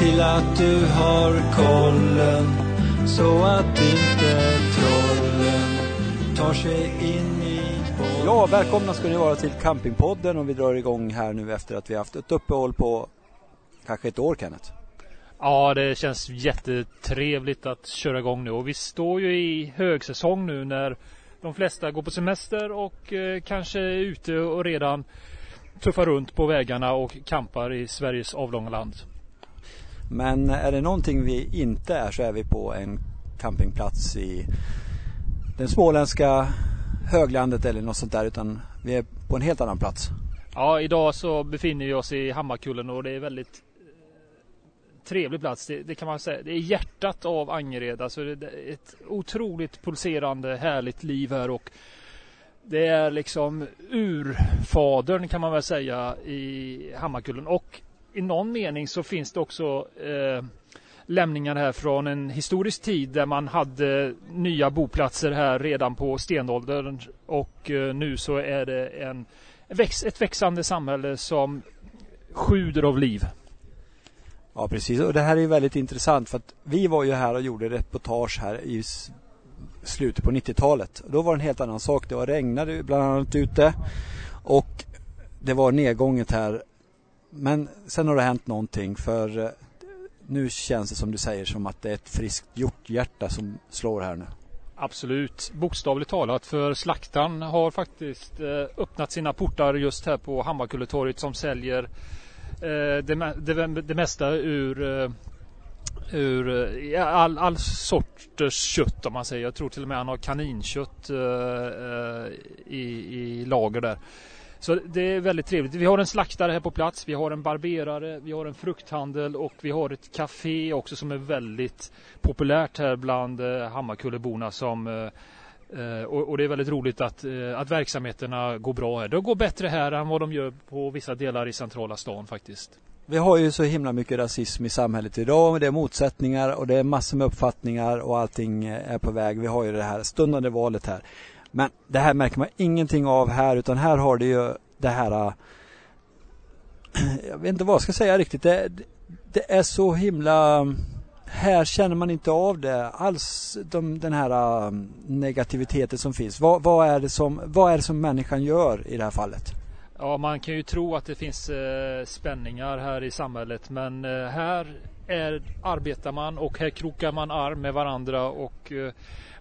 till att du har kollen så att inte trollen tar sig in i bollen. Ja, välkomna ska ni vara till Campingpodden och vi drar igång här nu efter att vi haft ett uppehåll på kanske ett år Kenneth. Ja, det känns jättetrevligt att köra igång nu och vi står ju i högsäsong nu när de flesta går på semester och eh, kanske är ute och redan tuffar runt på vägarna och campar i Sveriges avlånga land. Men är det någonting vi inte är så är vi på en campingplats i den småländska höglandet eller något sånt där utan vi är på en helt annan plats. Ja, idag så befinner vi oss i Hammarkullen och det är väldigt eh, trevlig plats. Det, det, kan man säga. Det är hjärtat av Angered. Alltså det är ett otroligt pulserande härligt liv här och det är liksom urfadern kan man väl säga i Hammarkullen och i någon mening så finns det också eh, lämningar här från en historisk tid där man hade nya boplatser här redan på stenåldern och eh, nu så är det en, ett växande samhälle som sjuder av liv. Ja precis och det här är väldigt intressant för att vi var ju här och gjorde reportage här i slutet på 90-talet. Då var det en helt annan sak. Det var regnade bland annat ute och det var nedgånget här. Men sen har det hänt någonting för eh, nu känns det som du säger som att det är ett friskt hjorthjärta som slår här nu. Absolut, bokstavligt talat för slaktaren har faktiskt eh, öppnat sina portar just här på Hammarkulletorget som säljer eh, det, det, det mesta ur ur all, all sorters kött om man säger. Jag tror till och med han har kaninkött i, i lager där. Så det är väldigt trevligt. Vi har en slaktare här på plats. Vi har en barberare. Vi har en frukthandel och vi har ett café också som är väldigt populärt här bland eh, Hammarkulleborna som eh, eh, och, och, det är väldigt roligt att, att verksamheterna går bra här. Det går bättre här än vad de gör på vissa delar i centrala stan faktiskt. Vi har ju så himla mycket rasism i samhället idag. Det är motsättningar och det är massor med uppfattningar och allting är på väg. Vi har ju det här stundande valet här. Men det här märker man ingenting av här utan här har det ju det här äh, jag vet inte vad jag ska säga riktigt. Det, det är så himla här känner man inte av det alls, de, den här äh, negativiteten som finns. Vad, vad, är det som, vad är det som människan gör i det här fallet? Ja, man kan ju tro att det finns eh, spänningar här i samhället men eh, här är, arbetar man och här krokar man arm med varandra och eh,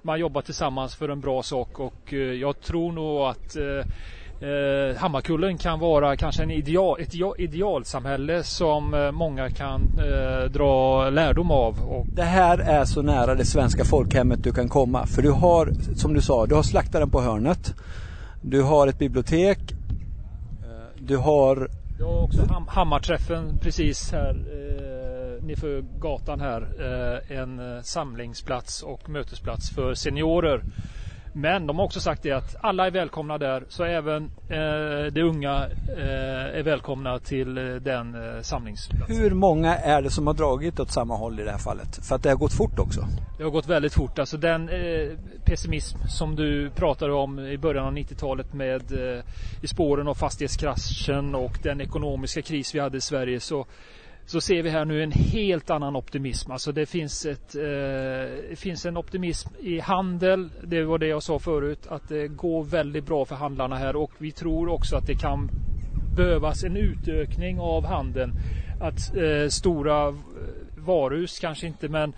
man jobbar tillsammans för en bra sak och eh, jag tror nog att eh, eh, Hammarkullen kan vara kanske en ideal, ett idealsamhälle som många kan dra lärdom av. Och... Det här är så nära det svenska folkhemmet du kan komma för du har, som du sa, du har slaktaren på hörnet. Du har ett bibliotek, du har... Jag har också ham Hammarträffen precis här nedför gatan här. Eh, en eh, samlingsplats och mötesplats för seniorer. Men de har också sagt det att alla är välkomna där så även eh, de unga eh, är välkomna till eh, den eh, samlingsplatsen. Hur många är det som har dragit åt samma håll i det här fallet? För att det har gått fort också. Det har gått väldigt fort. Alltså den eh, pessimism som du pratade om i början av 90-talet med i spåren av fastighetskraschen och den ekonomiska kris vi hade i Sverige så så ser vi här nu en helt annan optimism. Alltså det finns, ett, eh, det finns en optimism i handel. Det var det jag sa förut att det går väldigt bra för handlarna här och vi tror också att det kan behövas en utökning av handeln. Att eh, stora varuhus kanske inte men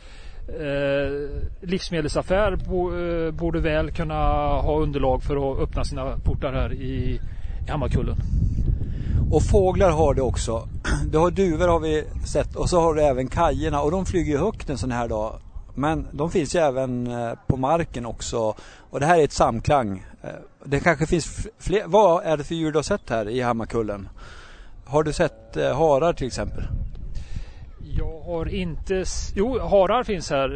eh, livsmedelsaffär bo, eh, borde väl kunna ha underlag för att öppna sina portar här i, i Hammarkullen. Och fåglar har det också. Det har duvor har vi sett och så har du även kajerna och de flyger högt en sån här dag. Men de finns ju även eh, på marken också. Och det här är ett samklang. Eh, det kanske finns fler. Vad är det för djur du har sett här i Hammarkullen? Har du sett eh, harar till exempel? Jag har inte... Jo, harar finns här.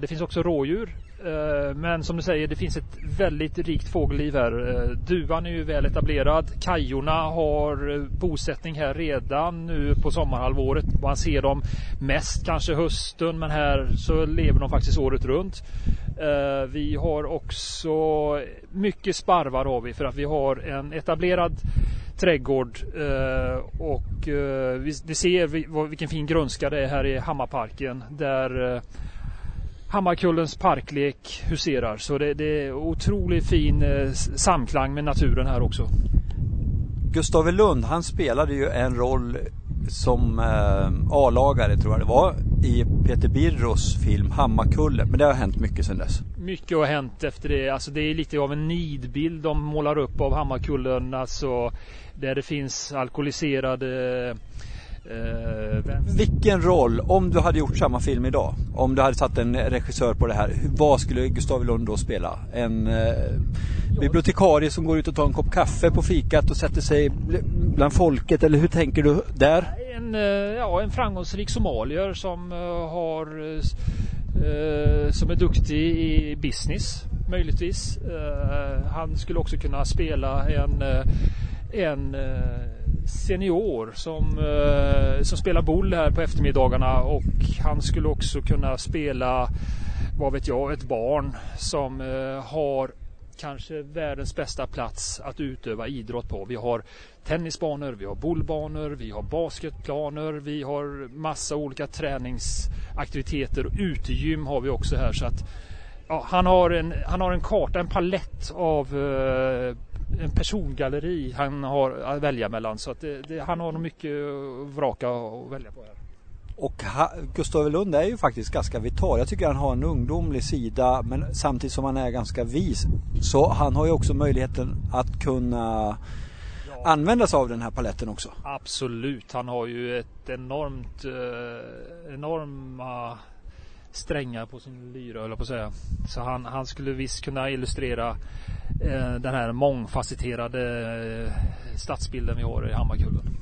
Det finns också rådjur. Eh, men som du säger, det finns ett väldigt rikt fågelliv här. Eh, duvan är ju väl etablerad. Kajorna har eh, bosättning här redan nu på sommarhalvåret. Man ser dem mest kanske hösten men här så lever de faktiskt året runt. Vi har också mycket sparvar har vi för att vi har en etablerad trädgård och vi, ser vilken fin grönska det är här i Hammarparken där Hammarkullens parklek huserar. Så det, det är otroligt fin eh, samklang med naturen här också. Gustav Lund, han spelade ju en roll som eh, A-lagare tror jag det var i Peter Birros film Hammarkullen. Men det har hänt mycket sedan dess. Mycket har hänt efter det. Alltså det är lite av en nidbild de målar upp av Hammarkullen. Alltså där det finns alkoholiserade Eh, Vilken roll, om du hade gjort samma film idag, om du hade satt en regissör på det här, vad skulle Gustav Lund då spela? En eh, bibliotekarie som går ut och tar en kopp kaffe på fikat och sätter sig bland folket, eller hur tänker du där? En, eh, ja, en framgångsrik somalier som uh, har uh, som är duktig i business möjligtvis. Uh, han skulle också kunna spela en, en senior som, eh, som spelar boll här på eftermiddagarna och han skulle också kunna spela, vad vet jag, ett barn som eh, har kanske världens bästa plats att utöva idrott på. Vi har tennisbanor, vi har bollbanor, vi har basketplaner, vi har massa olika träningsaktiviteter och utegym har vi också här så att ja, han, har en, han har en karta, en palett av eh, en persongalleri han har att välja mellan. Så att det, det, han har nog mycket vraka att välja på här. Och ha, Gustav Lund är ju faktiskt ganska vital. Jag tycker han har en ungdomlig sida men samtidigt som han är ganska vis. Så han har ju också möjligheten att kunna ja. använda sig av den här paletten också. Absolut, han har ju ett enormt eh, enorma strängar på sin lyra höll på att säga. Så han, han skulle visst kunna illustrera eh, den här mångfacetterade eh, stadsbilden vi har i Hammarkullen.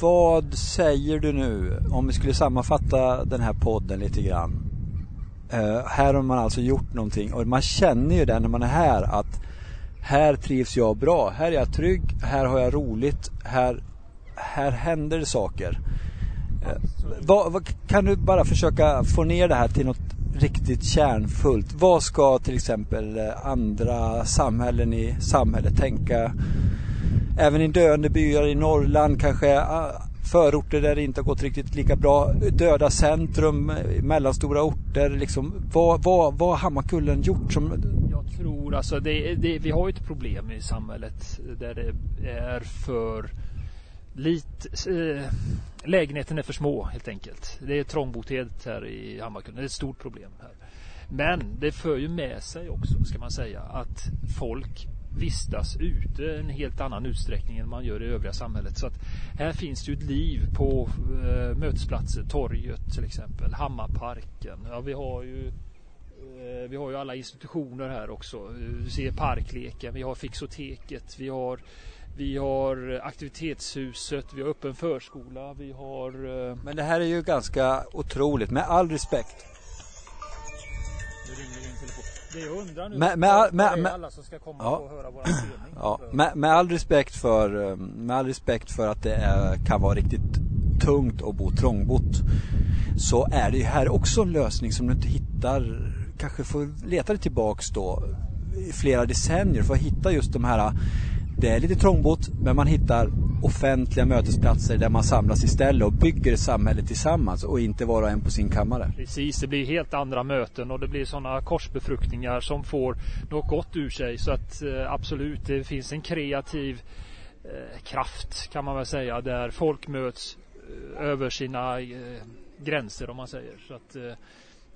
Vad säger du nu om vi skulle sammanfatta den här podden lite grann? Eh, här har man alltså gjort någonting och man känner ju det när man är här att här trivs jag bra, här är jag trygg, här har jag roligt, här, här händer det saker. Vad, vad, kan du bara försöka få ner det här till något riktigt kärnfullt? Vad ska till exempel eh, andra samhällen i samhället tänka? Även i döende byar i Norrland, kanske ah, förorter där det inte har gått riktigt lika bra. Döda centrum, eh, mellanstora orter. Liksom. Vad, vad, vad har Hammarkullen gjort? Som... Jag tror alltså, det, det, vi har ju ett problem i samhället där det är för lite, eh, lägenheten är för små helt enkelt. Det är trångboddhet här i Hammarkullen. Det är ett stort problem här. Men det för ju med sig också, ska man säga, att folk vistas ute en helt annan utsträckning än man gör i övriga samhället. Så att här finns det ju ett liv på eh, mötesplatser, torget till exempel, Hammarparken. Ja, vi har ju eh, vi har ju alla institutioner här också. Du ser parkleken, vi har Fixoteket, vi har vi har aktivitetshuset, vi har öppen förskola, vi har... Eh, Men det här är ju ganska otroligt, med all respekt. Det jag undrar nu, med, med, med, med, alla som ska komma ja, och höra våra spelning. Ja, med, med, all respekt för, eh, med all respekt för att det är, kan vara riktigt tungt att bo trångbott. Så är det ju här också en lösning som du inte hittar, kanske får leta dig tillbaks då i flera decennier för att hitta just de här det är lite trångbott men man hittar offentliga mötesplatser där man samlas istället och bygger samhället tillsammans och inte var och en på sin kammare. Precis, det blir helt andra möten och det blir sådana korsbefruktningar som får något gott ur sig. Så att eh, absolut, det finns en kreativ eh, kraft kan man väl säga där folk möts eh, över sina gränser om man säger. Så att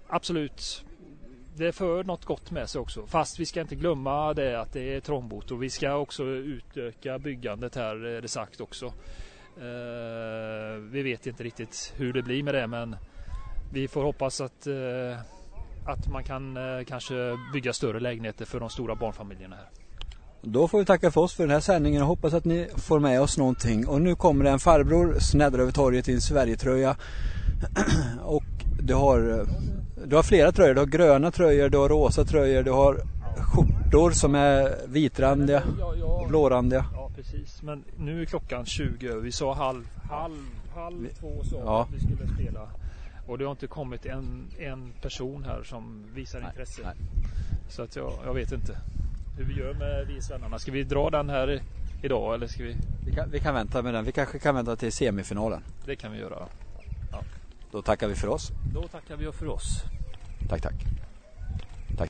absolut, det för något gott med sig också. Fast vi ska inte glömma det att det är trångbott och vi ska också utöka byggandet här är det sagt också. Eh, vi vet inte riktigt hur det blir med det men vi får hoppas att, eh, att man kan eh, kanske bygga större lägenheter för de stora barnfamiljerna här. Då får vi tacka för oss för den här sändningen och hoppas att ni får med oss någonting. Och nu kommer det en farbror, sneddar över torget i en Sverigetröja. och det har eh, du har flera tröjor. Du har gröna tröjor, du har rosa tröjor, du har skjortor som är vitrandiga, ja, ja, blårandiga. Ja, precis. Men nu är klockan 20 Vi sa halv, halv, halv två så ja. att vi skulle spela. Och det har inte kommit en, en person här som visar nej, intresse. Nej. Så att jag, jag vet inte hur vi gör med vi svennarna. Ska vi dra den här idag eller ska vi? Vi kan, vi kan vänta med den. Vi kanske kan vänta till semifinalen. Det kan vi göra. Då tackar vi för oss. Då tackar vi för oss. Tack, tack.